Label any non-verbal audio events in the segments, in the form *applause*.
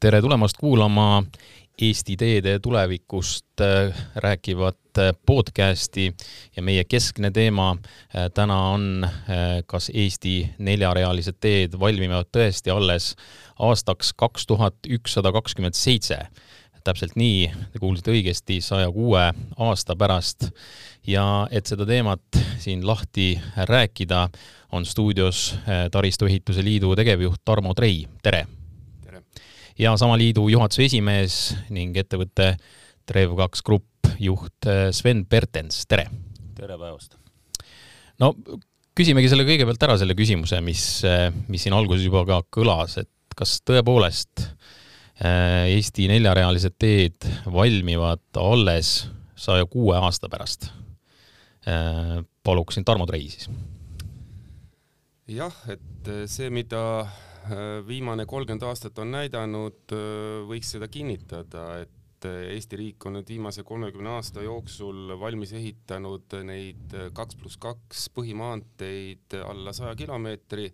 tere tulemast kuulama Eesti teede tulevikust äh, rääkivat äh, podcasti. Ja meie keskne teema äh, täna on, kas Eesti neljarealised teed valmivad tõesti alles aastaks kaks tuhat ükssada kakskümmend seitse. täpselt nii, te kuulsite õigesti, saja kuue aasta pärast. Ja et seda teemat siin lahti rääkida, on stuudios Taristuehituse Liidu tegevjuht Tarmo Trei, tere ja sama liidu juhatuse esimees ning ettevõtte Trev2 Grupp juht äh, Sven Pertens, tere! tere päevast! no küsimegi selle kõigepealt ära, selle küsimuse, mis, äh, mis siin alguses juba ka kõlas, et kas tõepoolest äh, Eesti neljarealised teed valmivad alles saja kuue aasta pärast? paluksin Tarmo Trei siis. jah, et see, mida viimane kolmkümmend aastat on näidanud, äh, võiks seda kinnitada, et äh, Eesti riik on nüüd viimase kolmekümne aasta jooksul valmis ehitanud neid kaks pluss kaks põhimaanteid alla saja kilomeetri.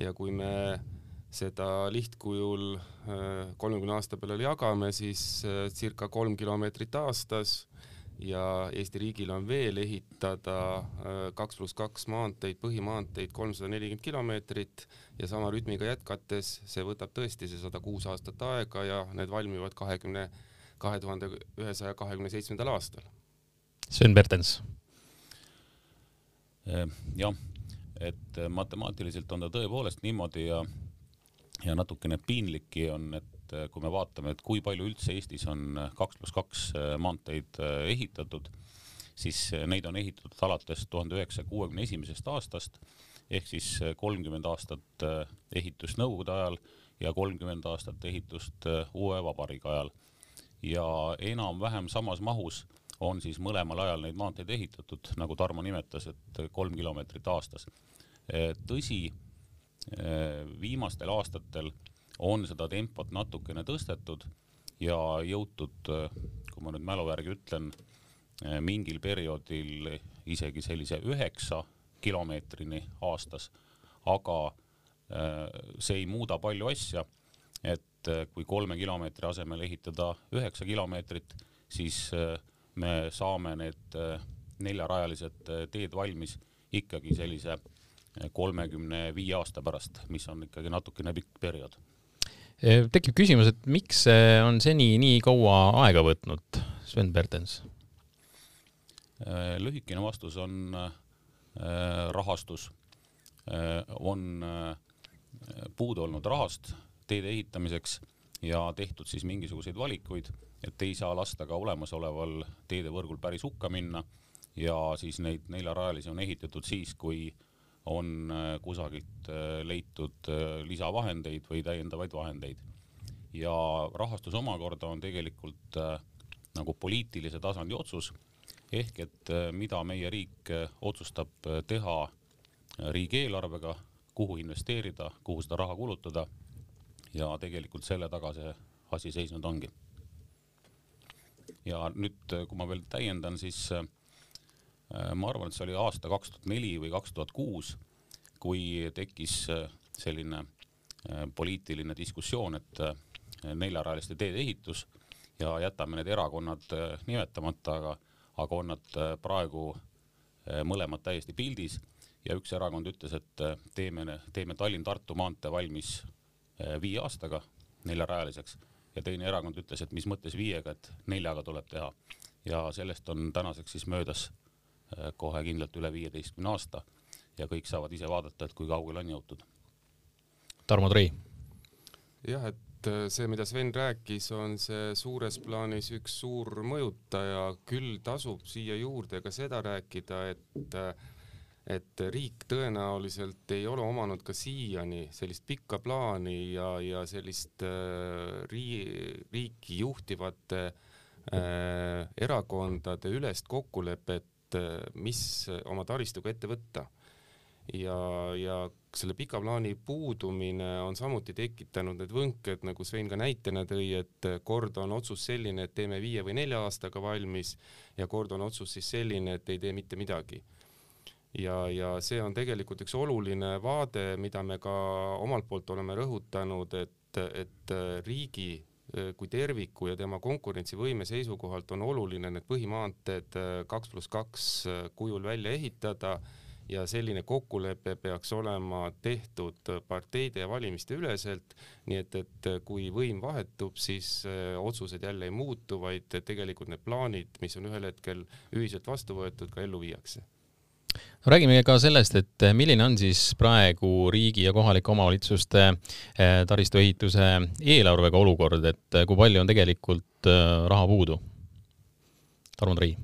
Ja kui me seda lihtkujul kolmekümne aasta peale jagame, siis circa kolm kilomeetrit aastas ja Eesti riigil on veel ehitada äh, kaks pluss kaks maanteid, põhimaanteid kolmsada nelikümmend kilomeetrit ja sama rütmiga jätkates see võtab tõesti see sada kuus aastat aega ja need valmivad kahekümne, kahe tuhande ühesaja kahekümne seitsmendal aastal. Sven Bertens. Äh, jah, et matemaatiliselt on ta tõepoolest niimoodi ja, ja natukene piinlikki on, et et äh, kui me vaatame, et kui palju üldse Eestis on äh, kaks pluss kaks äh, maanteid ehitatud, siis neid on ehitatud alates tuhande üheksasaja kuuekümne esimesest aastast ehk siis kolmkümmend aastat ehitust Nõukogude ajal ja kolmkümmend aastat ehitust uue vabariigi ajal. ja enam-vähem samas mahus on siis mõlemal ajal neid maanteid ehitatud, nagu Tarmo nimetas, et kolm kilomeetrit aastas. tõsi, viimastel aastatel on seda tempot natukene tõstetud ja jõutud, kui ma nüüd mälu järgi ütlen, mingil perioodil isegi sellise üheksa kilomeetrini aastas, aga äh, see ei muuda palju asja, et äh, kui kolme kilomeetri asemel ehitada üheksa kilomeetrit, siis äh, me saame need neljarajalised teed valmis ikkagi sellise kolmekümne viie aasta pärast, mis on ikkagi natukene pikk periood tekib küsimus, et miks see on seni nii kaua aega võtnud, Sven Bertens? Äh, lühikene vastus on äh, rahastus. Äh, on puudu olnud rahast teede ehitamiseks ja tehtud siis mingisuguseid valikuid, et ei saa lasta ka olemasoleval teedevõrgul päris hukka minna ja siis neid neljarajalisi on ehitatud siis, kui on äh, kusagilt äh, leitud äh, lisavahendeid või täiendavaid vahendeid. ja rahastus omakorda on tegelikult nagu poliitilise tasandi otsus ehk et mida meie riik otsustab teha riigieelarvega, kuhu investeerida, kuhu seda raha kulutada. ja tegelikult selle taga see asi seisnud ongi. ja nüüd, kui ma veel täiendan, siis ma arvan, et see oli aasta kaks tuhat neli või kaks tuhat kuus, kui tekkis äh, selline äh, poliitiline diskussioon, et neljarajaliste teede ehitus ja jätame need erakonnad nimetamata, aga, aga on nad praegu mõlemad täiesti pildis ja üks erakond ütles, et teeme, teeme Tallinn-Tartu maantee valmis viie aastaga neljarajaliseks ja teine erakond ütles, et mis mõttes viiega, et neljaga tuleb teha. ja sellest on tänaseks siis möödas Äh, kohe kindlalt üle viieteistkümne aasta ja kõik saavad ise vaadata, et kui kaugele on jõutud. Tarmo Trei. jah, et äh, see, mida Sven rääkis, on see suures plaanis üks suur mõjutaja, küll tasub siia juurde ka seda rääkida, et äh, et riik tõenäoliselt ei ole omanud ka siiani sellist pikka plaani ja, ja sellist äh, rii-, riiki juhtivate äh, erakondade ülest kokkulepet et äh, mis oma taristuga ette võtta. ja, ja selle pika plaani puudumine on samuti tekitanud need võnked, nagu Sven ka näitena tõi, et kord on otsus selline, et teeme viie või nelja aastaga valmis ja kord on otsus siis selline, et ei tee mitte midagi ja, ja see on tegelikult üks oluline vaade, mida me ka omalt poolt oleme rõhutanud, et, et riigi kui terviku ja tema konkurentsivõime seisukohalt on oluline need põhimaanteed kaks pluss kaks kujul välja ehitada ja selline kokkulepe peaks olema tehtud parteide ja valimiste üleselt, nii et, et kui võim vahetub, siis äh, otsused jälle ei muutu, vaid tegelikult need plaanid, mis on ühel hetkel ühiselt vastu võetud, ka ellu viiakse no räägime ka sellest, et milline on siis praegu riigi ja kohalike omavalitsuste äh, taristuehituse eelarvega olukord, et kui palju on tegelikult äh, raha puudu? Tarmo Trei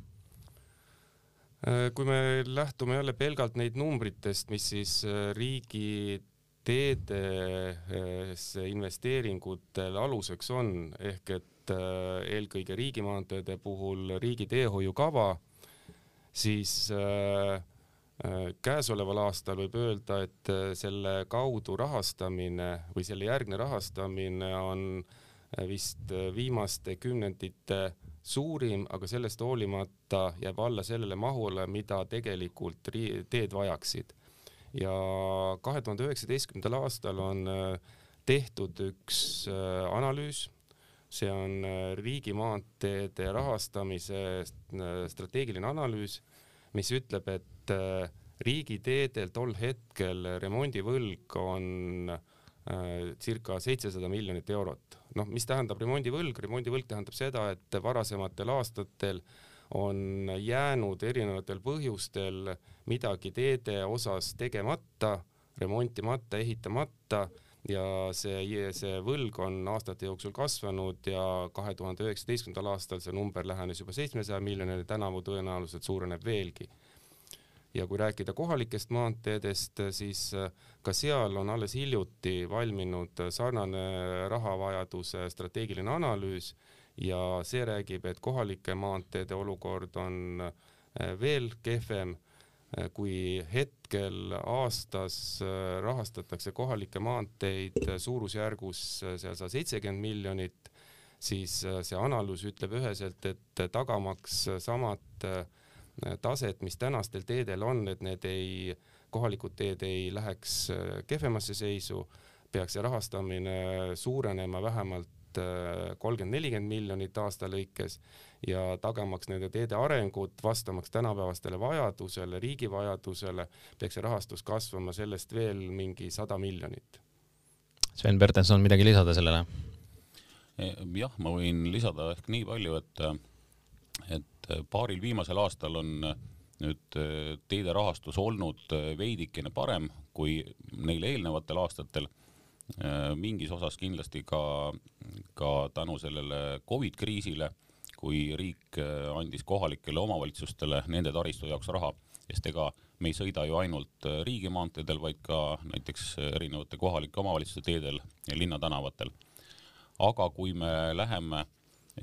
Äh, kui me lähtume jälle pelgalt neid numbritest, mis siis äh, riigi teedesse investeeringutel aluseks on, ehk et äh, eelkõige riigimaanteede puhul riigi teehoiukava, siis käesoleval aastal võib öelda, et selle kaudu rahastamine või selle järgne rahastamine on vist viimaste kümnendite suurim, aga sellest hoolimata jääb alla sellele mahule, mida tegelikult teed vajaksid. ja kahe tuhande üheksateistkümnendal aastal on äh, tehtud üks äh, analüüs, see on äh, riigimaanteede rahastamise strateegiline analüüs, mis ütleb, et riigiteedel tol hetkel remondivõlg on circa seitsesada miljonit eurot. Noh, mis tähendab remondivõlg, remondivõlg tähendab seda, et varasematel aastatel on jäänud erinevatel põhjustel midagi teede osas tegemata, remontimata, ehitamata ja see, see võlg on aastate jooksul kasvanud ja kahe tuhande üheksateistkümnendal aastal see number lähenes juba seitsmesaja miljonile, tänavu tõenäoliselt suureneb veelgi ja kui rääkida kohalikest maanteedest, siis äh, ka seal on alles hiljuti valminud sarnane rahavajaduse strateegiline analüüs ja see räägib, et kohalike maanteede olukord on äh, veel kehvem äh, kui hetkel aastas rahastatakse kohalikke maanteid suurusjärgus seal sada seitsekümmend miljonit, siis see analüüs ütleb üheselt, et tagamaks samad taset, mis tänastel teedel on, et need ei, kohalikud teed ei läheks äh, kehvemasse seisu, peaks see rahastamine suurenema vähemalt äh, kolmkümmend, nelikümmend miljonit aasta lõikes ja tagamaks nende teede arengut, vastamaks tänapäevastele vajadusele, riigi vajadusele, peaks see rahastus kasvama sellest veel mingi sada miljonit. Sven Bertenson, midagi lisada sellele? jah, ma võin lisada ehk nii palju, et et äh, paaril viimasel aastal on äh, nüüd äh, teede rahastus olnud veidikene parem kui neil eelnevatel aastatel. mingis osas kindlasti ka, ka tänu sellele Covid kriisile, kui riik andis kohalikele omavalitsustele nende taristu jaoks raha, sest ega me ei sõida ju ainult riigimaanteedel, vaid ka näiteks erinevate kohalike omavalitsuste teedel ja linnatänavatel. aga kui me läheme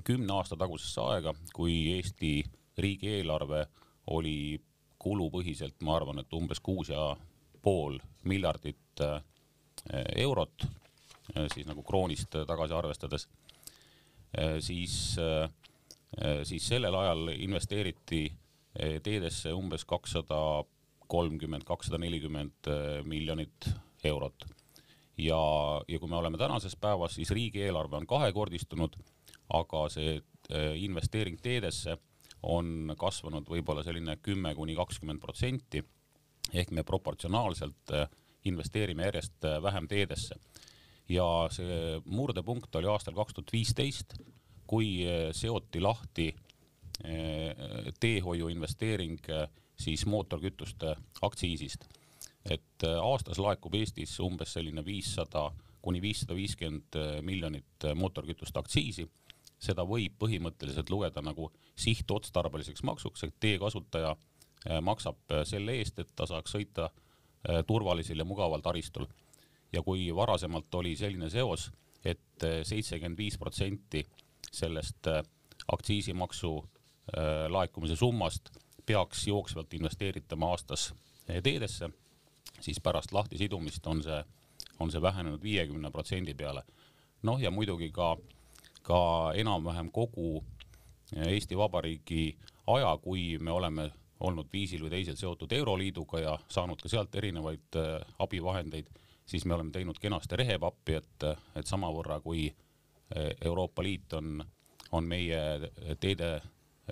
kümne aasta tagusesse aega, kui Eesti riigieelarve oli kulupõhiselt, ma arvan, et umbes kuus ja pool miljardit äh, eurot, äh, siis nagu kroonist tagasi arvestades, äh, siis, siis sellel ajal investeeriti teedesse umbes kakssada kolmkümmend, kakssada nelikümmend miljonit eurot. ja, ja kui me oleme tänases päevas, siis riigieelarve on kahekordistunud aga see äh, investeering teedesse on kasvanud võib-olla selline kümme kuni kakskümmend protsenti ehk me proportsionaalselt äh, investeerime järjest äh, vähem teedesse. ja see murdepunkt oli aastal kaks tuhat viisteist, kui seoti lahti teehoiu investeering siis mootorkütuste aktsiisist. et aastas laekub Eestis umbes selline viissada kuni viissada viiskümmend miljonit mootorkütuste aktsiisi seda võib põhimõtteliselt lugeda nagu sihtotstarbeliseks maksuks, et teekasutaja äh, maksab äh, selle eest, et ta saaks sõita äh, turvalisel ja mugaval taristul. ja kui varasemalt oli selline seos et, et seitsekümmend viis protsenti sellest aktsiisimaksu laekumise summast peaks jooksvalt investeeritama aastas teedesse, siis pärast lahtisidumist on see, on see vähenenud viiekümne protsendi peale. noh, ja muidugi ka äh, ka enam-vähem kogu Eesti Vabariigi aja, kui me oleme olnud viisil või teisel seotud Euroliiduga ja saanud ka sealt erinevaid eh, abivahendeid, siis me oleme teinud kenasti rehepappi, et, et samavõrra kui Euroopa Liit on, on meie teede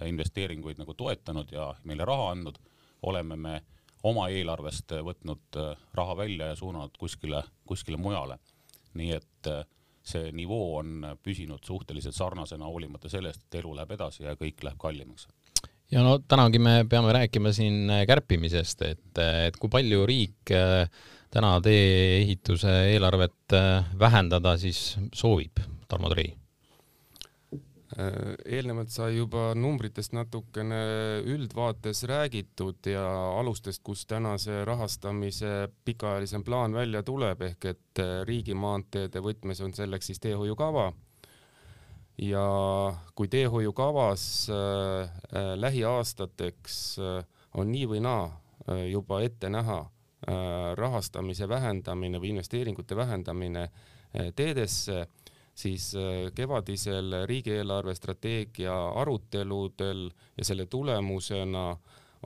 investeeringuid nagu toetanud ja meile raha andnud, oleme me oma eelarvest võtnud raha välja ja suunanud kuskile, kuskile mujale. nii et see nivoo on püsinud suhteliselt sarnasena, hoolimata sellest, et elu läheb edasi ja kõik läheb kallimaks ja no tänagi me peame rääkima siin kärpimisest, et, et kui palju riik täna tee-ehituse eelarvet vähendada siis soovib, Tarmo Trei? Äh, eelnevalt sai juba numbritest natukene üldvaates räägitud ja alustest, kus täna see rahastamise pikaajalisem plaan välja tuleb, ehk et äh, riigimaanteede võtmes on selleks siis teehoiukava. ja kui teehoiukavas äh, äh, lähiaastateks äh, on nii või naa äh, juba ette näha äh, rahastamise vähendamine või investeeringute vähendamine äh, teedesse siis äh, kevadisel riigieelarve strateegia aruteludel ja selle tulemusena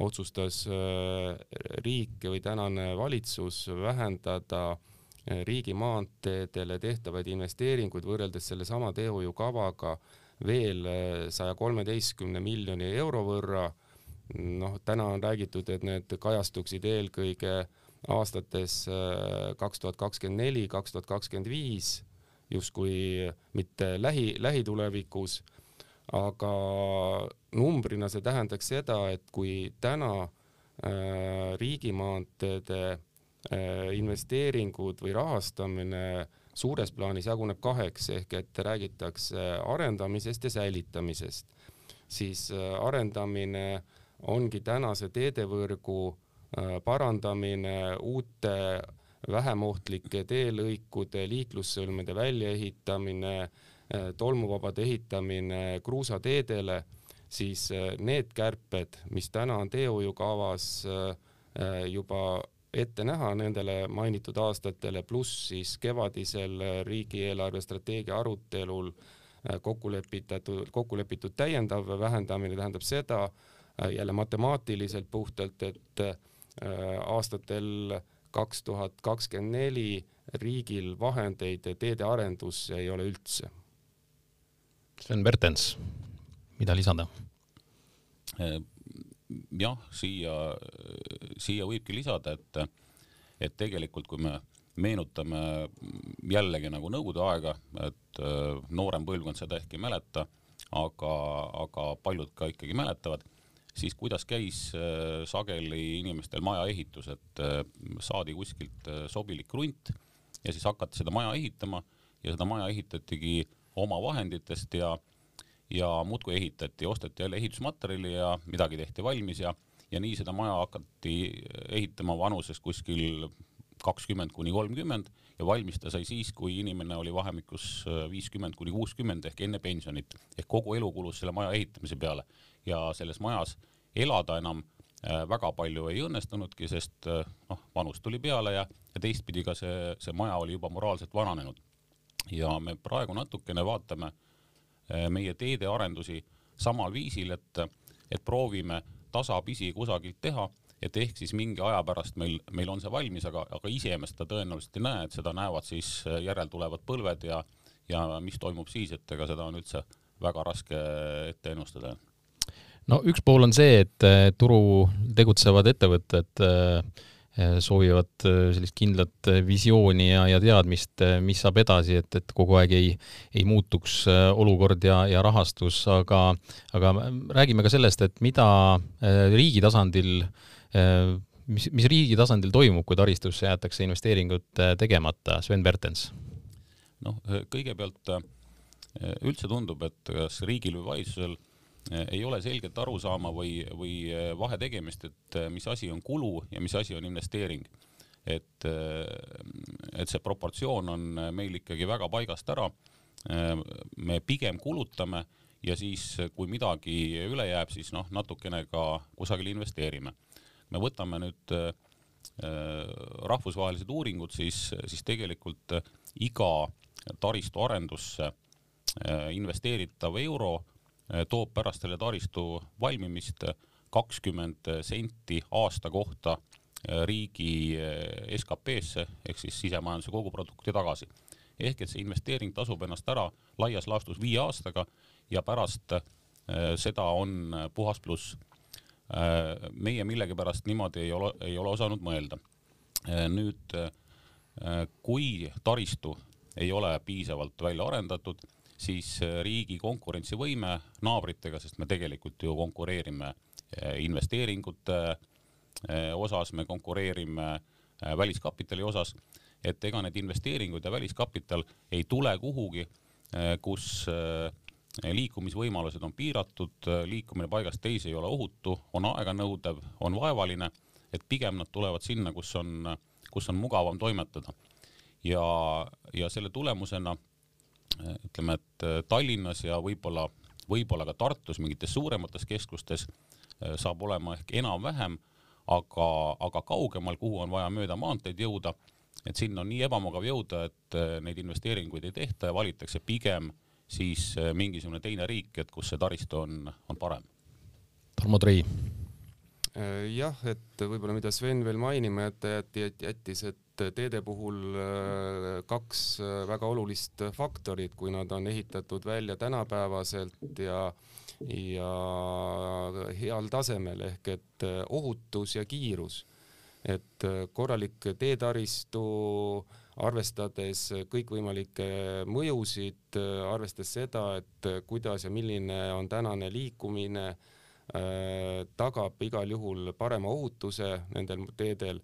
otsustas äh, riik või tänane valitsus vähendada äh, riigimaanteedele tehtavaid investeeringuid võrreldes sellesama teehoiukavaga veel saja kolmeteistkümne miljoni euro võrra. noh, täna on räägitud, et need kajastuksid eelkõige aastates kaks tuhat kakskümmend neli, kaks tuhat kakskümmend viis justkui mitte lähi, lähitulevikus, aga numbrina see tähendaks seda, et kui täna äh, riigimaanteede äh, investeeringud või rahastamine suures plaanis jaguneb kaheks ehk et räägitakse arendamisest ja säilitamisest, siis äh, arendamine ongi tänase teedevõrgu äh, parandamine, uute vähem ohtlike teelõikude, liiklussõlmede väljaehitamine, äh, tolmuvabade ehitamine kruusateedele, siis äh, need kärped, mis täna on teehoiukavas äh, juba ette näha nendele mainitud aastatele, pluss siis kevadisel riigi eelarvestrateegia arutelul kokku lepitatud, kokku lepitud täiendav vähendamine tähendab seda jälle matemaatiliselt puhtalt, et aastatel kaks tuhat kakskümmend neli riigil vahendeid teede arendusse ei ole üldse. Sven Bertens, mida lisada? Eh, jah, siia, siia võibki lisada, et, et tegelikult kui me meenutame jällegi nagu nõukogude aega, et eh, noorem põlvkond seda ehk ei mäleta, aga, aga paljud ka ikkagi mäletavad siis kuidas käis äh, sageli inimestel maja ehitus, et äh, saadi kuskilt äh, sobilik krunt ja siis hakati seda maja ehitama ja seda maja ehitatigi oma vahenditest ja ja muudkui ehitati, osteti jälle ehitusmaterjali ja midagi tehti valmis ja ja nii seda maja hakati ehitama vanuses kuskil kakskümmend kuni kolmkümmend ja valmis ta sai siis, kui inimene oli vahemikus viiskümmend kuni kuuskümmend ehk enne pensionit ehk kogu elu kulus selle maja ehitamise peale ja selles majas elada enam äh, väga palju ei õnnestunudki, sest äh, noh, vanus tuli peale ja, ja teistpidi ka see, see maja oli juba moraalselt vananenud. ja me praegu natukene vaatame äh, meie teedearendusi samal viisil, et, et proovime tasapisi kusagilt teha, et ehk siis mingi aja pärast meil, meil on see valmis, aga, aga ise me seda tõenäoliselt ei näe, et seda näevad siis järeltulevad põlved ja, ja mis toimub siis, et ega seda on üldse väga raske ette ennustada. No üks pool on see, et turul tegutsevad ettevõtted äh, soovivad äh, sellist kindlat visiooni ja, ja teadmist, mis saab edasi, et, et kogu aeg ei, ei muutuks äh, olukord ja, ja rahastus, aga, aga räägime ka sellest, et mida riigi tasandil, mis, mis riigi tasandil toimub, kui taristusse jäetakse investeeringud tegemata, Sven Bertens? noh, kõigepealt üldse tundub, et kas riigil või valitsusel ei ole selget arusaama või, või vahe tegemist, et mis asi on kulu ja mis asi on investeering. et, et see proportsioon on meil ikkagi väga paigast ära. me pigem kulutame ja siis, kui midagi üle jääb, siis noh, natukene ka kusagile investeerime. Me võtame nüüd rahvusvahelised uuringud, siis, siis tegelikult iga taristu arendusse investeeritav euro Äh, toob pärast selle taristu valmimist kakskümmend senti aasta kohta riigi SKP-sse ehk siis sisemajanduse koguprodukti tagasi. ehk et see investeering tasub ennast ära laias laastus viie aastaga ja pärast seda on puhas pluss. Meie millegipärast niimoodi ei ole, ei ole osanud mõelda. nüüd kui taristu ei ole piisavalt välja arendatud, siis riigi konkurentsivõime naabritega, sest me tegelikult ju konkureerime investeeringute osas me konkureerime väliskapitali osas, et ega need investeeringud ja väliskapital ei tule kuhugi, kus liikumisvõimalused on piiratud, liikumine paigast teise ei ole ohutu, on aeganõudev, on vaevaline, et pigem nad tulevad sinna, kus on, kus on mugavam toimetada. ja, ja selle tulemusena ütleme, et Tallinnas ja võib-olla, võib-olla ka Tartus, mingites suuremates keskustes saab olema ehk enam-vähem aga, aga kaugemal, kuhu on vaja mööda maanteid jõuda, et sinna on nii ebamugav jõuda, et äh, neid investeeringuid ei tehta ja valitakse pigem siis äh, mingisugune teine riik, et kus see taristu on, on parem. Tarmo Trei. Äh, jah, et võib-olla mida Sven veel mainima jätti, jättis, et teede puhul kaks väga olulist faktorit, kui nad on ehitatud välja tänapäevaselt ja ja heal tasemel ehk et äh, ohutus ja kiirus. et äh, korralik teetaristu, arvestades kõikvõimalikke mõjusid, äh, arvestades seda, et kuidas ja milline on tänane liikumine, tagab igal juhul parema ohutuse nendel teedel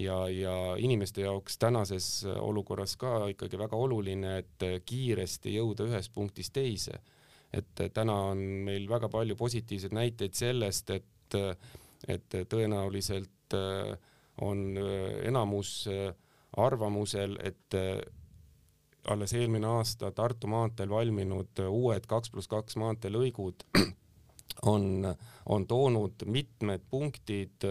ja, ja inimeste jaoks tänases olukorras ka ikkagi väga oluline, et kiiresti jõuda ühest punktist teise. Et täna on meil väga palju positiivseid näiteid sellest, et, et tõenäoliselt äh, on äh, enamus äh, arvamusel, et alles eelmine aasta Tartu maanteel valminud uued kaks pluss kaks maanteelõigud *clears throat* on, on toonud mitmed punktid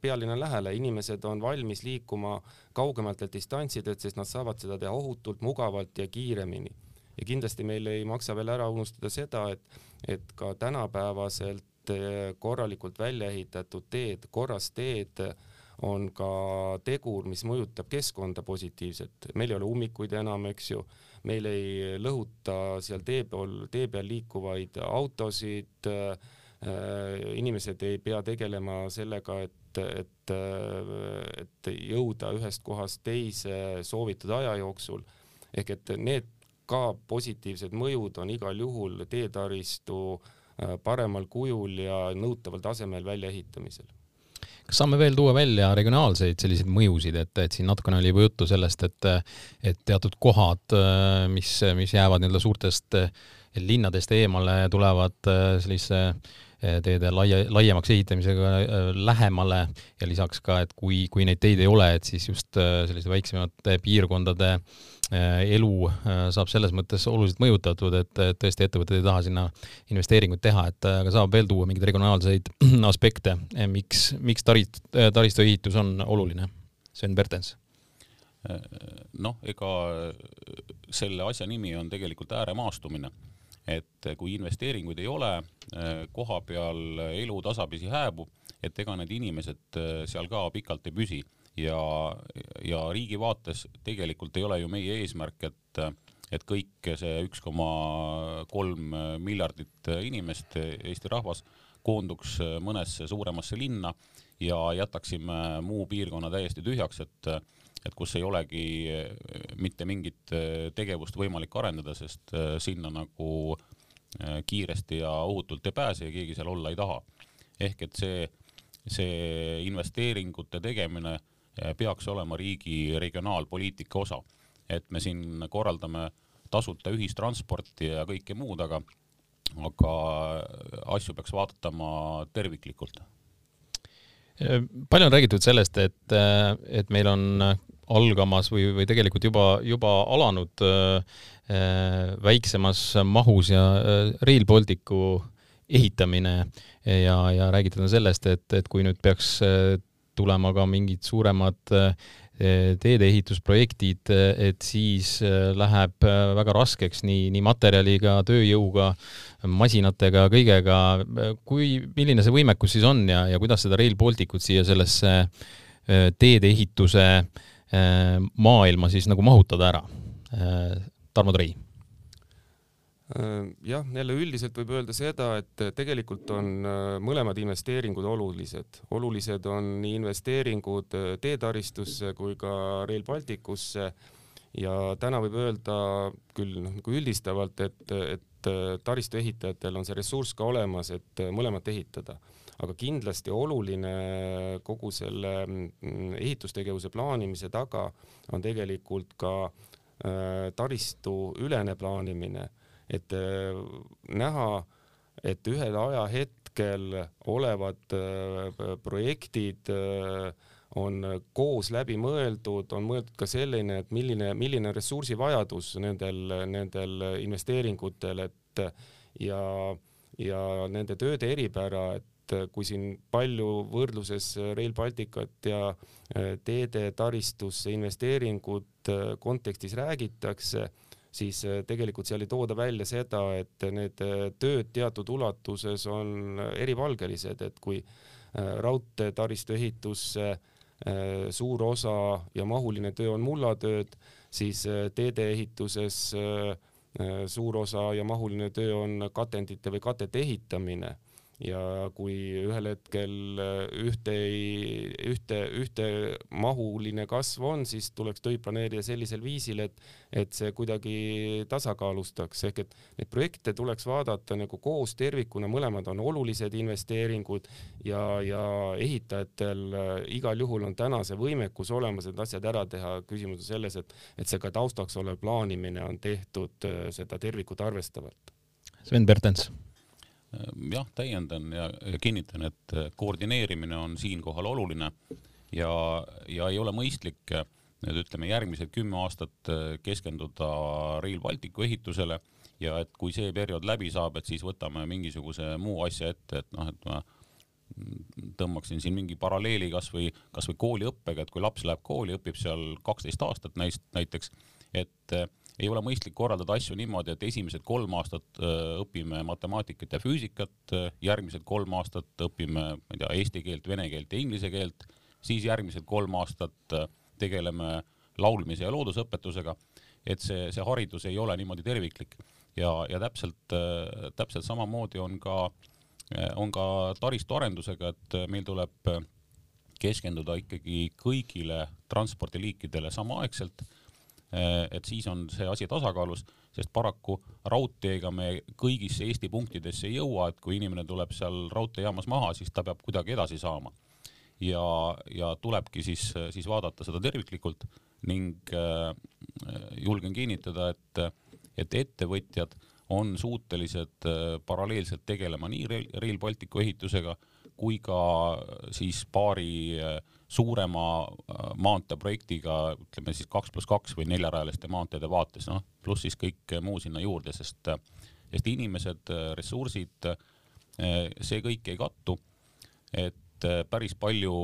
pealinna lähele, inimesed on valmis liikuma kaugematelt distantsidelt, sest nad saavad seda teha ohutult, mugavalt ja kiiremini. Ja kindlasti meil ei maksa veel ära unustada seda, et, et ka tänapäevaselt korralikult välja ehitatud teed, korras teed on ka tegur, mis mõjutab keskkonda positiivselt. meil ei ole ummikuid enam, eks ju, meil ei lõhuta seal tee peal, tee peal liikuvaid autosid äh,. inimesed ei pea tegelema sellega, et, et, et jõuda ühest kohast teise soovitud aja jooksul ehk et need ka positiivsed mõjud on igal juhul teetaristu äh, paremal kujul ja nõutaval tasemel väljaehitamisel kas saame veel tuua välja regionaalseid selliseid mõjusid, et, et siin natukene oli juba juttu sellest, et, et teatud kohad, äh, mis, mis jäävad nii-öelda suurtest äh, linnadest eemale, tulevad sellise teede laia, laiemaks ehitamisega lähemale ja lisaks ka, et kui, kui neid teid ei ole, et siis just selliste väiksemate piirkondade äh, Äh, elu äh, saab selles mõttes oluliselt mõjutatud, et tõesti ettevõtted ei taha sinna investeeringuid teha, et äh, aga saab veel tuua mingeid regionaalseid *clears throat* aspekte, miks, miks tarist, taristuehitus on oluline? Sven Bertens. noh, ega selle asja nimi on tegelikult ääremaastumine, et kui investeeringuid ei ole, koha peal elu tasapisi hääbub, et ega need inimesed seal ka pikalt ei püsi ja, ja riigi vaates tegelikult ei ole ju meie eesmärk, et, et kõik see üks koma kolm miljardit inimest, Eesti rahvas, koonduks mõnesse suuremasse linna ja jätaksime muu piirkonna täiesti tühjaks, et, et kus ei olegi mitte mingit tegevust võimalik arendada, sest sinna nagu kiiresti ja ohutult ei pääse ja keegi seal olla ei taha. ehk et see, see investeeringute tegemine peaks olema riigi regionaalpoliitika osa. et me siin korraldame tasuta ühistransporti ja kõike muud, aga, aga asju peaks vaatama terviklikult. Eh, palju on räägitud sellest, et, eh, et meil on algamas või, või tegelikult juba, juba alanud äh, väiksemas mahus ja äh, Rail Balticu ehitamine ja, ja räägitud on sellest, et, et kui nüüd peaks tulema ka mingid suuremad teedeehitusprojektid, et siis läheb väga raskeks nii, nii materjaliga, tööjõuga, masinatega, kõigega. kui, milline see võimekus siis on ja, ja kuidas seda Rail Balticut siia sellesse teedeehituse maailma siis nagu mahutada ära? Tarmo Trei Äh, jah, jälle üldiselt võib öelda seda, et tegelikult on äh, mõlemad investeeringud olulised. olulised on nii investeeringud äh, teetaristusse kui ka Rail Balticusse ja täna võib öelda küll noh, nagu üldistavalt, et, et taristu ehitajatel on see ressurss ka olemas, et mõlemat ehitada. aga kindlasti oluline kogu selle mm, ehitustegevuse plaanimise taga on tegelikult ka taristu ülene plaanimine et äh, näha, et ühel ajahetkel olevad äh, projektid äh, on koos läbi mõeldud, on mõeldud ka selline, et milline, milline ressursivajadus nendel, nendel investeeringutel, et ja, ja nende tööde eripära, et kui siin palju võrdluses Rail Balticut ja teede taristusse investeeringut kontekstis räägitakse siis äh, tegelikult seal ei tooda välja seda, et need äh, tööd teatud ulatuses on eripalgelised, et kui äh, raudteetaristu ehitusse suur osa ja mahuline töö on mullatööd, siis teedeehituses suur osa ja mahuline töö on katendite või katete ehitamine ja kui ühel hetkel ühte ei, ühte, ühtemahuline kasv on, siis tuleks töid planeerida sellisel viisil, et, et see kuidagi tasakaalustaks, ehk et neid projekte tuleks vaadata nagu koos tervikuna, mõlemad on olulised investeeringud ja, ja ehitajatel igal juhul on täna see võimekus olemas, et asjad ära teha. küsimus on selles, et, et see ka taustaks olev plaanimine on tehtud seda tervikut arvestavalt. Sven Bertens Ehm, jah, täiendan ja, ja kinnitan, et äh, koordineerimine on siinkohal oluline ja, ja ei ole mõistlik äh, nüüd ütleme järgmised kümme aastat äh, keskenduda Rail Balticu ehitusele ja et kui see periood läbi saab, et siis võtame mingisuguse muu asja ette, et noh, et ma tõmbaksin siin mingi paralleeli kasvõi, kasvõi kooliõppega, et kui laps läheb kooli, õpib seal kaksteist aastat näiteks, et ei ole mõistlik korraldada asju niimoodi, et esimesed kolm aastat äh, õpime matemaatikat ja füüsikat, äh, järgmised kolm aastat õpime, ma ei tea, eesti keelt, vene keelt ja inglise keelt, siis järgmised kolm aastat äh, tegeleme laulmise ja loodusõpetusega. et see, see haridus ei ole niimoodi terviklik ja, ja täpselt, täpselt samamoodi on ka, on ka taristuarendusega, et meil tuleb keskenduda ikkagi kõigile transpordiliikidele samaaegselt et siis on see asi tasakaalus, sest paraku raudteega me kõigisse Eesti punktidesse ei jõua, et kui inimene tuleb seal raudteejaamas maha, siis ta peab kuidagi edasi saama. ja, ja tulebki siis, siis vaadata seda terviklikult ning äh, julgen kinnitada, et, et ettevõtjad on suutelised äh, paralleelselt tegelema nii Rail Balticu ehitusega kui ka siis paari äh, suurema äh, maanteeprojektiga, ütleme siis kaks pluss kaks või neljarajaliste maanteede vaates, noh, pluss siis kõik muu sinna juurde, sest, sest inimesed, ressursid, see kõik ei kattu. et päris palju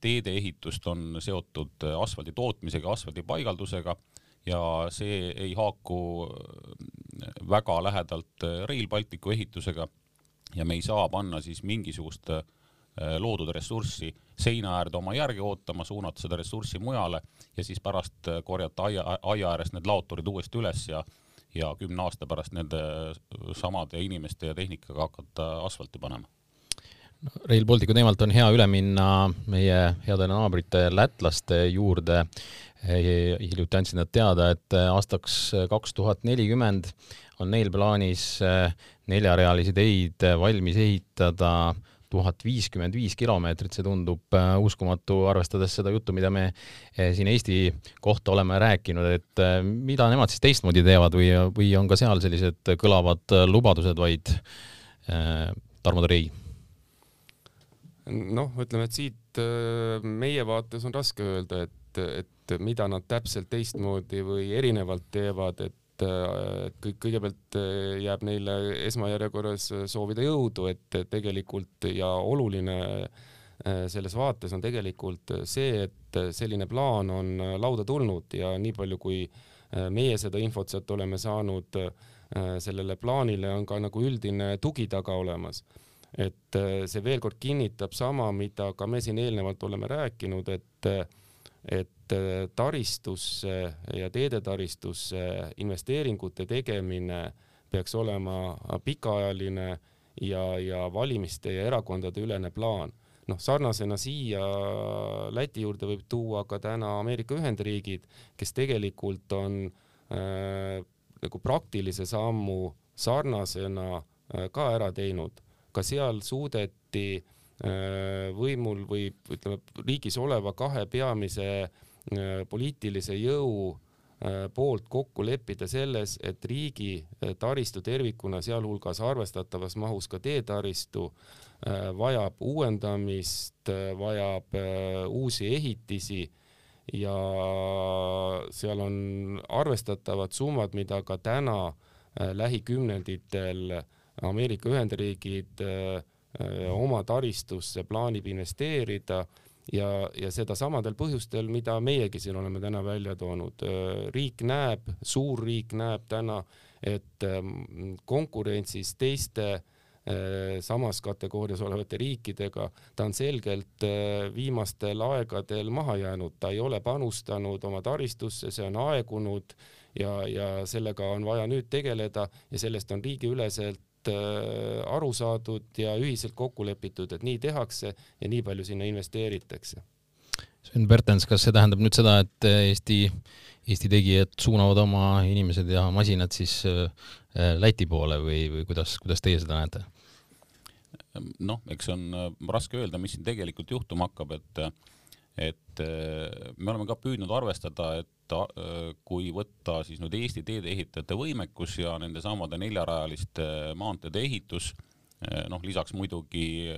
teedeehitust on seotud asfaldi tootmisega, asfaldi paigaldusega ja see ei haaku väga lähedalt Rail Balticu ehitusega. Ja me ei saa panna siis mingisugust äh, Äh, loodud ressurssi seina äärde oma järge ootama, suunata seda ressurssi mujale ja siis pärast äh, korjata aia, aia äärest need laoturid uuesti üles ja ja kümne aasta pärast nende samade inimeste ja tehnikaga hakata asfalti panema. Rail Balticu teemalt on hea üle minna meie heade naabrite lätlaste juurde. hiljuti andsid nad teada, et aastaks kaks tuhat nelikümmend on neil plaanis neljarealisi teid valmis ehitada tuhat viiskümmend viis kilomeetrit, see tundub äh, uskumatu, arvestades seda juttu, mida me äh, siin Eesti kohta oleme rääkinud, et äh, mida nemad siis teistmoodi teevad või, või on ka seal sellised kõlavad lubadused vaid Tarmo Trei? noh, ütleme, et siit meie vaates on raske öelda, et, et mida nad täpselt teistmoodi või erinevalt teevad, et et kõik, kõigepealt eh, jääb neile esmajärjekorras soovida jõudu, et tegelikult ja oluline selles vaates on tegelikult see, et selline plaan on lauda tulnud ja nii palju, kui meie seda infot sealt oleme saanud, sellele plaanile on ka nagu üldine tugi taga olemas. Et see veel kord kinnitab sama, mida ka me siin eelnevalt oleme rääkinud, et et taristusse ja teedetaristusse investeeringute tegemine peaks olema pikaajaline ja, ja valimiste ja erakondade ülene plaan. noh, sarnasena siia Läti juurde võib tuua ka täna Ameerika Ühendriigid, kes tegelikult on äh, nagu praktilise sammu sarnasena äh, ka ära teinud. ka seal suudeti äh, võimul või ütleme riigis oleva kahe peamise äh, poliitilise jõu Äh, poolt kokku leppida selles, et riigi äh, taristu tervikuna, sealhulgas arvestatavas mahus ka teetaristu, äh, vajab uuendamist, vajab uusi ehitisi ja seal on arvestatavad summad, mida ka täna lähikümnenditel Ameerika Ühendriigid oma taristusse plaanib investeerida ja, ja seda samadel põhjustel, mida meiegi siin oleme täna välja toonud. riik näeb, suur riik näeb täna, et ähm, konkurentsis teiste äh, samas kategoorias olevate riikidega, ta on selgelt äh, viimastel aegadel maha jäänud, ta ei ole panustanud oma taristusse, see on aegunud ja, ja sellega on vaja nüüd tegeleda ja sellest on riigiüleselt Äh, aru saadud ja ühiselt kokku lepitud, et nii tehakse ja nii palju sinna investeeritakse. Sven Bertens, kas see tähendab nüüd seda, et Eesti, Eesti tegijad suunavad oma inimesed ja masinad siis äh, Läti poole või, või kuidas, kuidas teie seda näete? noh, eks on äh, raske öelda, mis siin tegelikult juhtuma hakkab, et et me oleme ka püüdnud arvestada, et ta, kui võtta siis nüüd Eesti teedeehitajate võimekus ja nende samade neljarajaliste maanteede ehitus, noh, lisaks muidugi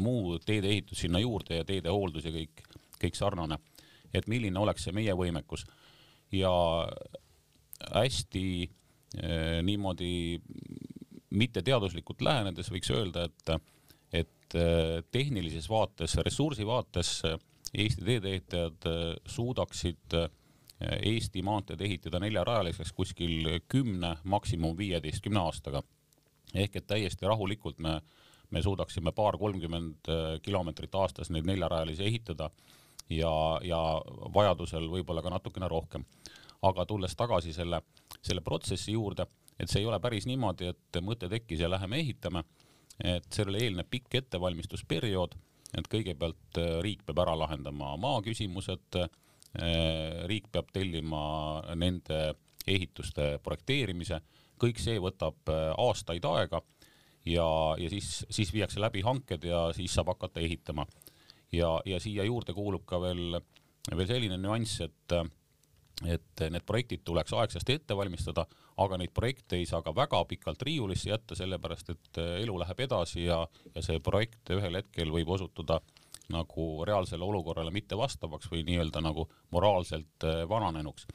muu teedeehitus sinna juurde ja teede hooldus ja kõik, kõik sarnane, et milline oleks see meie võimekus? Ja hästi niimoodi mitteteaduslikult lähenedes võiks öelda, et, et tehnilises vaates, ressursi vaates Eesti teedeehitajad äh, suudaksid Eesti maanteed ehitada neljarajaliseks kuskil kümne, maksimum viieteistkümne aastaga. ehk et täiesti rahulikult me, me suudaksime paar-kolmkümmend kilomeetrit aastas neid neljarajalisi ehitada ja, ja vajadusel võib-olla ka natukene rohkem. aga tulles tagasi selle, selle protsessi juurde, et see ei ole päris niimoodi, et mõte tekkis ja läheme ehitame, et sellele eelneb pikk ettevalmistusperiood et kõigepealt äh, riik peab ära lahendama maaküsimused, äh, riik peab tellima nende ehituste projekteerimise, kõik see võtab äh, aastaid aega ja, ja siis, siis viiakse läbi hanked ja siis saab hakata ehitama. ja, ja siia juurde kuulub ka veel, veel selline nüanss, et et need projektid tuleks aegsasti ette valmistada, aga neid projekte ei saa ka väga pikalt riiulisse jätta, sellepärast et äh, elu läheb edasi ja, ja see projekt ühel hetkel võib osutuda nagu reaalsele olukorrale mittevastavaks või nii-öelda nagu moraalselt äh, vananenuks.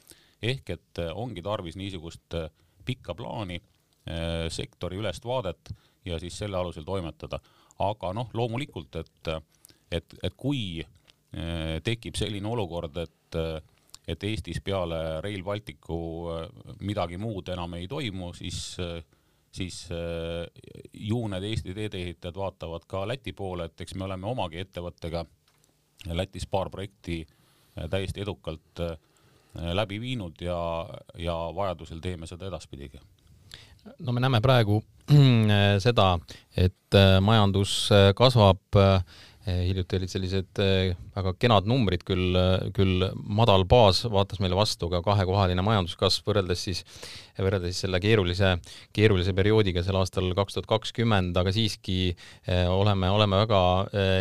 ehk et äh, ongi tarvis niisugust pikka plaani, sektori ülest vaadet ja siis selle alusel toimetada. aga noh, loomulikult, et, et, et kui tekib selline olukord, et et Eestis peale Rail Balticu äh, midagi muud enam ei toimu, siis, äh, siis äh, ju need Eesti teedeehitajad vaatavad ka Läti poole, et eks me oleme omagi ettevõttega Lätis paar projekti täiesti edukalt läbi viinud ja, ja vajadusel teeme seda edaspidigi. No me näeme praegu seda, et majandus kasvab Eh, hiljuti olid sellised eh, väga kenad numbrid, küll, küll madal baas vaatas meile vastu, aga kahekohaline majanduskasv võrreldes siis, võrreldes siis selle keerulise, keerulise perioodiga sel aastal kaks tuhat kakskümmend, aga siiski eh, oleme, oleme väga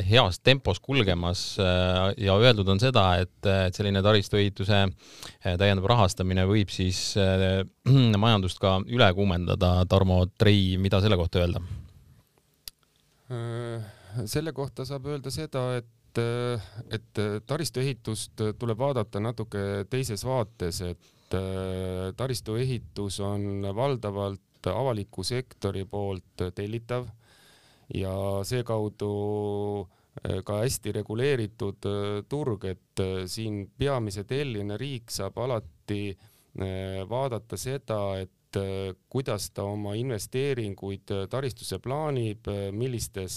heas tempos kulgemas ja öeldud on seda, et, et selline taristuehituse täiendav rahastamine võib siis *clears throat* majandust ka üle kuumendada. Tarmo Trei, mida selle kohta öelda? Äh, selle kohta saab öelda seda, et, et taristuehitust tuleb vaadata natuke teises vaates, et taristuehitus on valdavalt avaliku sektori poolt tellitav ja seekaudu ka hästi reguleeritud turg, et siin peamise tellijana riik saab alati vaadata seda, et kuidas ta oma investeeringuid taristusse plaanib, millistes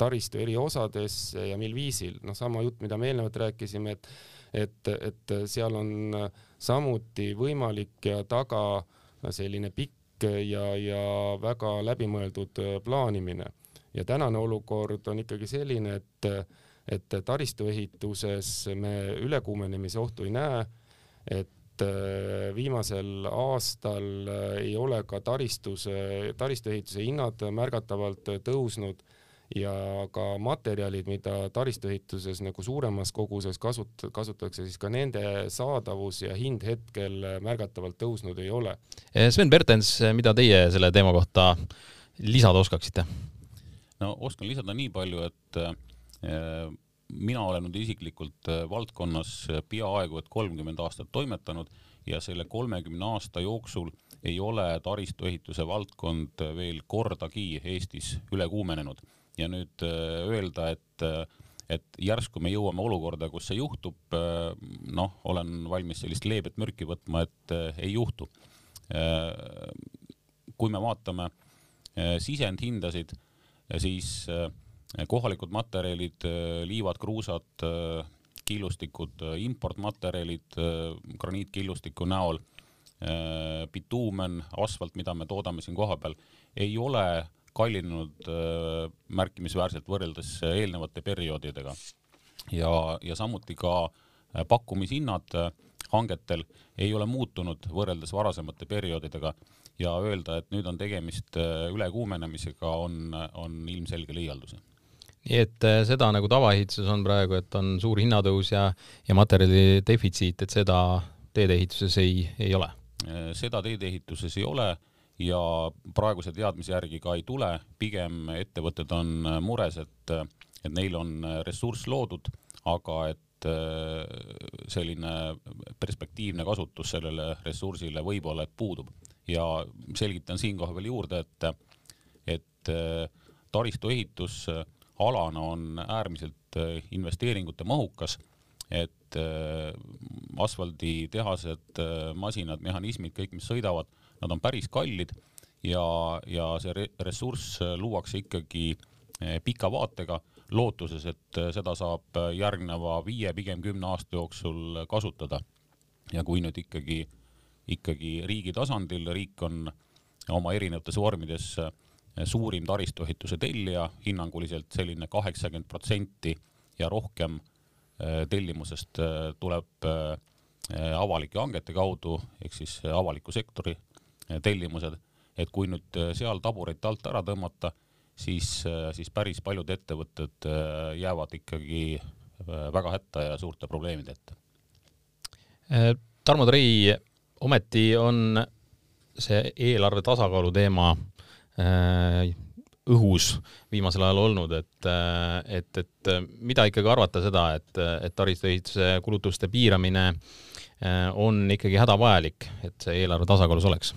taristu eri osadesse ja mil viisil, noh, sama jutt, mida me eelnevalt rääkisime, et et, et seal on samuti võimalik ja taga selline pikk ja, ja väga läbimõeldud plaanimine. ja tänane olukord on ikkagi selline, et, et taristuehituses me ülekuumenemise ohtu ei näe, et viimasel aastal ei ole ka taristus, taristuehituse hinnad märgatavalt tõusnud ja ka materjalid, mida taristuehituses nagu suuremas koguses kasut-, kasutatakse, siis ka nende saadavus ja hind hetkel märgatavalt tõusnud ei ole. Sven Bertens, mida teie selle teema kohta lisada oskaksite? no oskan lisada nii palju, et äh, mina olen nüüd isiklikult äh, valdkonnas peaaegu et kolmkümmend aastat toimetanud ja selle kolmekümne aasta jooksul ei ole taristuehituse valdkond veel kordagi Eestis üle kuumenenud ja nüüd äh, öelda, et äh, et järsku me jõuame olukorda, kus see juhtub, äh, noh, olen valmis sellist leebet mürki võtma, et ei juhtu. kui me vaatame sisendhindasid, siis kohalikud materjalid, liivad, kruusad, killustikud, importmaterjalid graniitkillustiku näol, bituumen, asfalt, mida me toodame siin kohapeal, ei ole kallinenud äh, märkimisväärselt võrreldes äh, eelnevate perioodidega. ja, ja samuti ka äh, pakkumishinnad hangetel ei ole muutunud võrreldes varasemate perioodidega ja öelda, et nüüd on tegemist ülekuumenemisega, on, on ilmselge liialdus nii et seda nagu tavaehituses on praegu, et on suur hinnatõus ja, ja materjali defitsiit, et seda teedeehituses ei, ei ole? seda teedeehituses ei ole ja praeguse teadmise järgi ka ei tule, pigem ettevõtted on mures, et, et neil on ressurss loodud, aga et äh, selline perspektiivne kasutus sellele ressursile võib-olla, et puudub. ja selgitan siinkohal veel juurde, et, et äh, taristuehitus alana on äärmiselt äh, investeeringute mahukas, et asfalditehased, masinad, mehhanismid, kõik, mis sõidavad nad on päris kallid ja, ja see re ressurss luuakse ikkagi eh, pika vaatega, lootuses, et eh, seda saab järgneva viie, pigem kümne aasta jooksul kasutada. ja kui nüüd ikkagi, ikkagi riigi tasandil, riik on oma erinevates vormides eh, suurim taristuehituse tellija, hinnanguliselt selline kaheksakümmend protsenti ja rohkem tellimusest tuleb avalike hangete kaudu ehk siis avaliku sektori tellimused, et kui nüüd äh, seal tabureid alt ära tõmmata, siis, äh, siis päris paljud ettevõtted äh, jäävad ikkagi väga hätta ja suurte probleemide ette. Tarmo Trei, ometi on see eelarve tasakaalu teema õhus viimasel ajal olnud, et, et, et mida ikkagi arvata seda, et, et taristuehituse kulutuste piiramine on ikkagi hädavajalik, et see eelarve tasakaalus oleks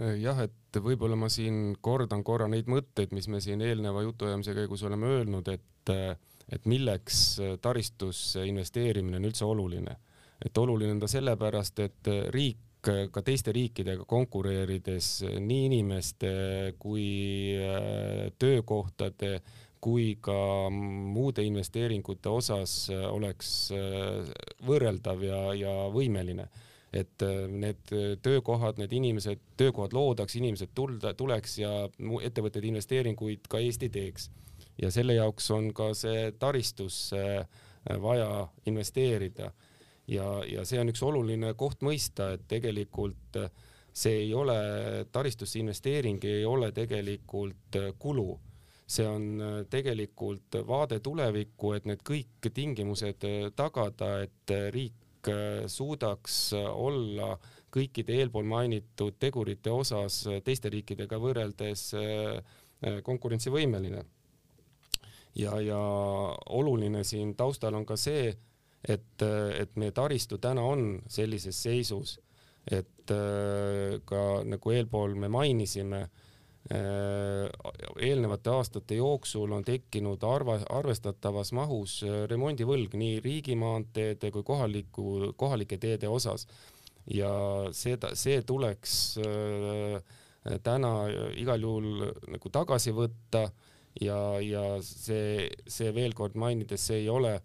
Äh, jah, et võib-olla ma siin kordan korra neid mõtteid, mis me siin eelneva jutuajamise käigus oleme öelnud, et, äh, et milleks äh, taristusse investeerimine on üldse oluline. et oluline on ta sellepärast, et riik ka teiste riikidega konkureerides nii inimeste kui töökohtade kui ka muude investeeringute osas oleks võrreldav ja, ja võimeline et äh, need äh, töökohad, need inimesed, töökohad loodaks, inimesed tulda, tuleks ja ettevõtted investeeringuid ka Eesti teeks. ja selle jaoks on ka see taristusse äh, vaja investeerida. Ja, ja see on üks oluline koht mõista, et tegelikult see ei ole, taristusse investeering ei ole tegelikult kulu see on tegelikult vaade tulevikku, et need kõik tingimused tagada, et riik suudaks olla kõikide eelpool mainitud tegurite osas teiste riikidega võrreldes konkurentsivõimeline. ja, ja oluline siin taustal on ka see, et, et meie taristu täna on sellises seisus, et ka nagu eelpool me mainisime, eelnevate aastate jooksul on tekkinud arva, arvestatavas mahus remondivõlg nii riigimaanteede kui kohaliku, kohalike teede osas. Ja seda, see tuleks täna igal juhul nagu tagasi võtta ja, ja see, see veel kord mainides, see ei ole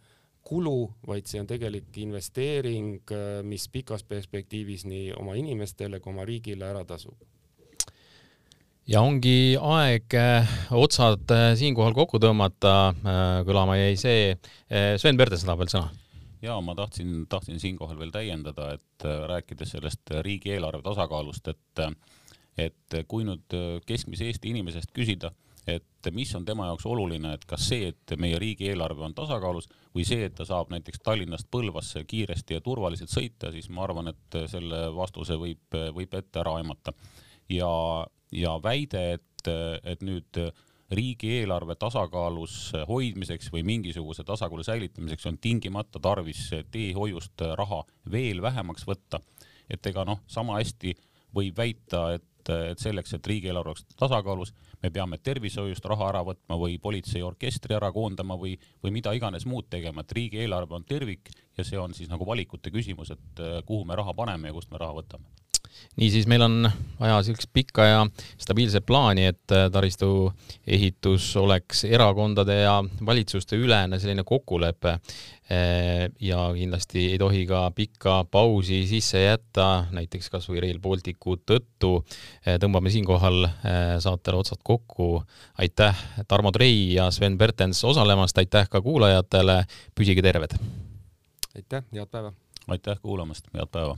kulu, vaid see on tegelik investeering, mis pikas perspektiivis nii oma inimestele kui oma riigile ära tasub. Ja ongi aeg äh, otsad äh, siinkohal kokku tõmmata, äh, kõlama jäi see, Sven Perdes tahab veel sõna. Ja ma tahtsin, tahtsin siinkohal veel täiendada, et rääkides sellest riigieelarve tasakaalust, et et kui nüüd keskmise Eesti inimesest küsida, et mis on tema jaoks oluline, et kas see, et meie riigieelarve on tasakaalus või see, et ta saab näiteks Tallinnast Põlvasse kiiresti ja turvaliselt sõita, siis ma arvan, et selle vastuse võib, võib ette ära aimata. ja, ja väide, et, et nüüd riigieelarve tasakaalus hoidmiseks või mingisuguse tasakaalu säilitamiseks on tingimata tarvis teehoiust raha veel vähemaks võtta, et ega noh, sama hästi võib väita, et et, selleks, et riigieelarve oleks tasakaalus, me peame tervishoiust raha ära võtma või politseiorkestri ära koondama või, või mida iganes muud tegema, et riigieelarve on tervik ja see on siis nagu valikute küsimus, et eh, kuhu me raha paneme ja kust me raha võtame niisiis, meil on vaja sellist pikka ja stabiilset plaani, et äh, taristu ehitus oleks erakondade ja valitsuste ülene selline kokkulepe. Äh, ja kindlasti ei tohi ka pikka pausi sisse jätta, näiteks kas või Rail Balticu tõttu. Äh, tõmbame siinkohal saatele otsad kokku. aitäh, Tarmo Trei ja Sven Bertens osalemast, aitäh ka kuulajatele, püsige terved! aitäh, head päeva! aitäh kuulamast, head päeva!